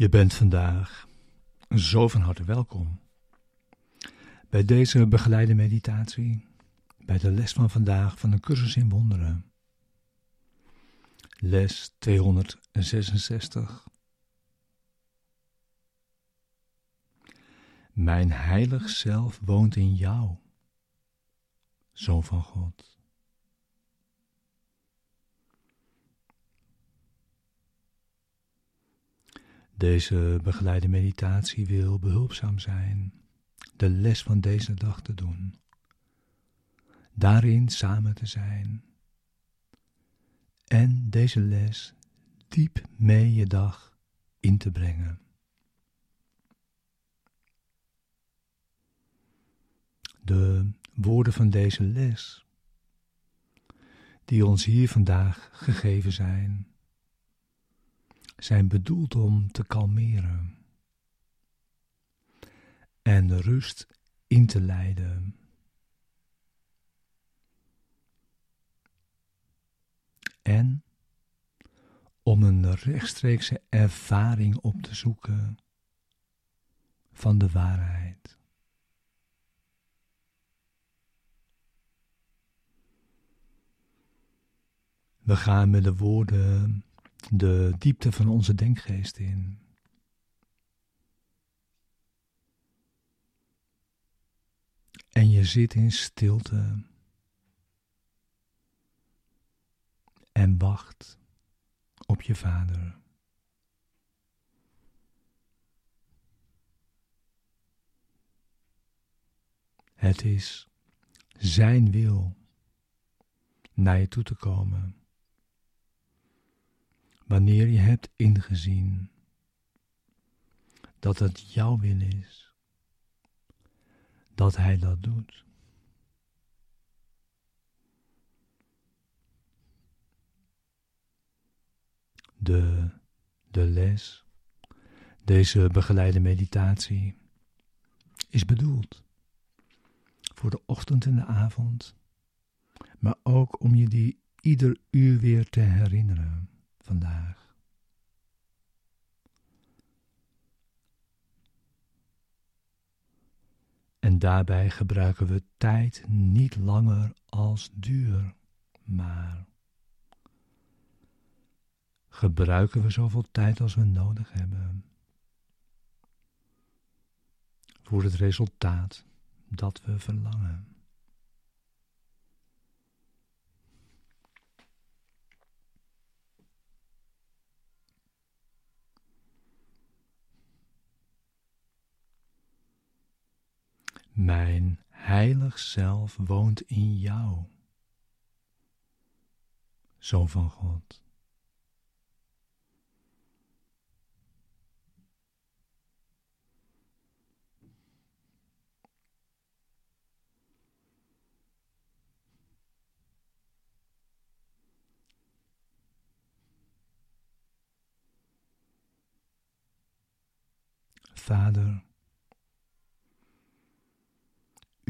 Je bent vandaag zo van harte welkom bij deze begeleide meditatie, bij de les van vandaag van een cursus in wonderen. Les 266. Mijn heilig zelf woont in jou, Zoon van God. Deze begeleide meditatie wil behulpzaam zijn de les van deze dag te doen. Daarin samen te zijn. En deze les diep mee je dag in te brengen. De woorden van deze les, die ons hier vandaag gegeven zijn, zijn bedoeld om te kalmeren en rust in te leiden. En om een rechtstreekse ervaring op te zoeken van de waarheid. We gaan met de woorden de diepte van onze denkgeest in. En je zit in stilte en wacht op je vader. Het is Zijn wil naar je toe te komen wanneer je hebt ingezien dat het jouw wil is, dat Hij dat doet. De, de les, deze begeleide meditatie, is bedoeld voor de ochtend en de avond, maar ook om je die ieder uur weer te herinneren vandaag. En daarbij gebruiken we tijd niet langer als duur, maar gebruiken we zoveel tijd als we nodig hebben voor het resultaat dat we verlangen. Mijn heilig zelf woont in jou, Zoon van God. Vader,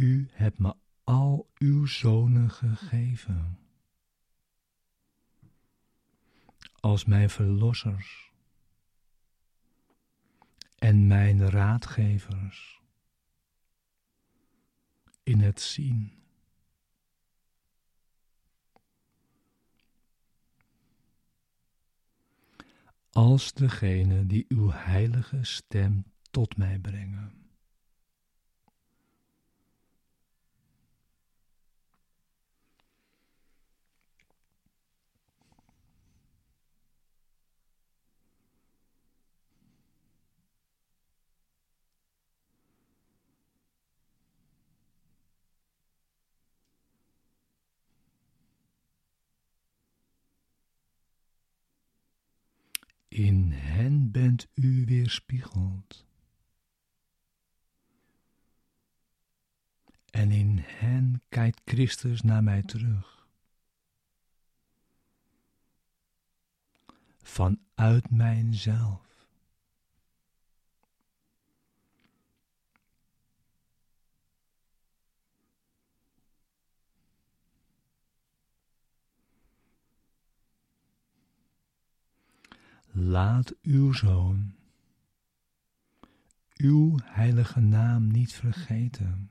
U hebt me al uw zonen gegeven. Als mijn verlossers en mijn raadgevers in het zien. Als degene die uw heilige stem tot mij brengen. In hen bent u weerspiegeld. En in hen kijkt Christus naar mij terug. Vanuit mijzelf. Laat uw zoon uw heilige naam niet vergeten.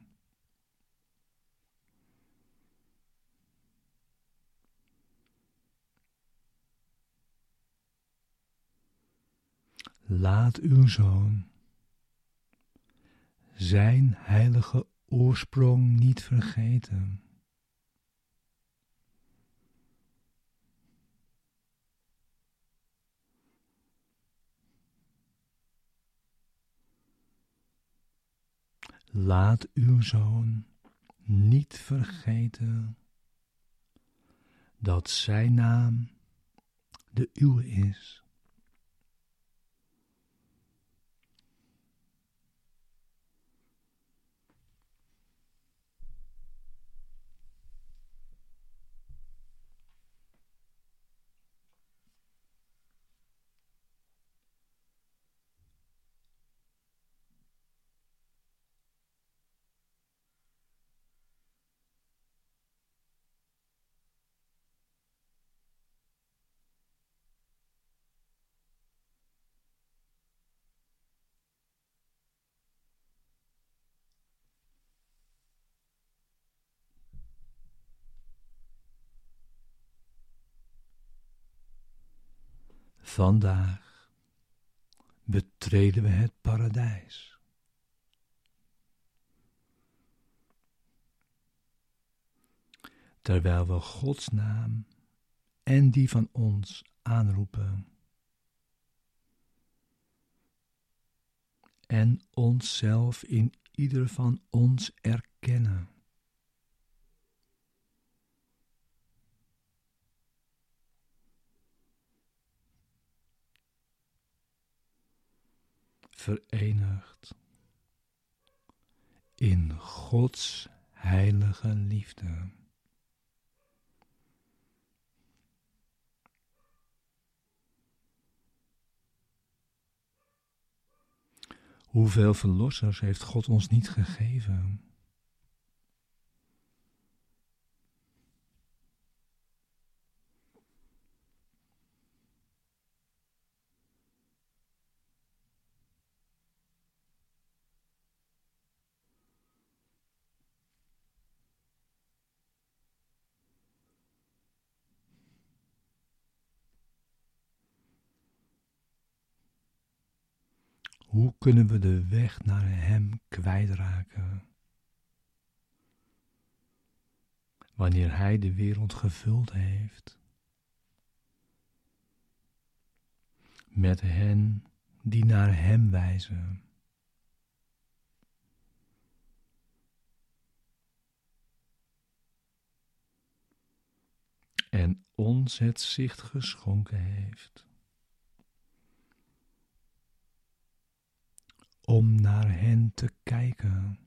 Laat uw zoon zijn heilige oorsprong niet vergeten. Laat uw zoon niet vergeten dat zijn naam de uwe is. Vandaag betreden we het paradijs. Terwijl we Gods naam en die van ons aanroepen. En onszelf in ieder van ons erkennen. Verenigd in Gods heilige liefde. Hoeveel verlossers heeft God ons niet gegeven? Hoe kunnen we de weg naar Hem kwijtraken? Wanneer Hij de wereld gevuld heeft met hen die naar Hem wijzen. En ons het zicht geschonken heeft. Om naar hen te kijken.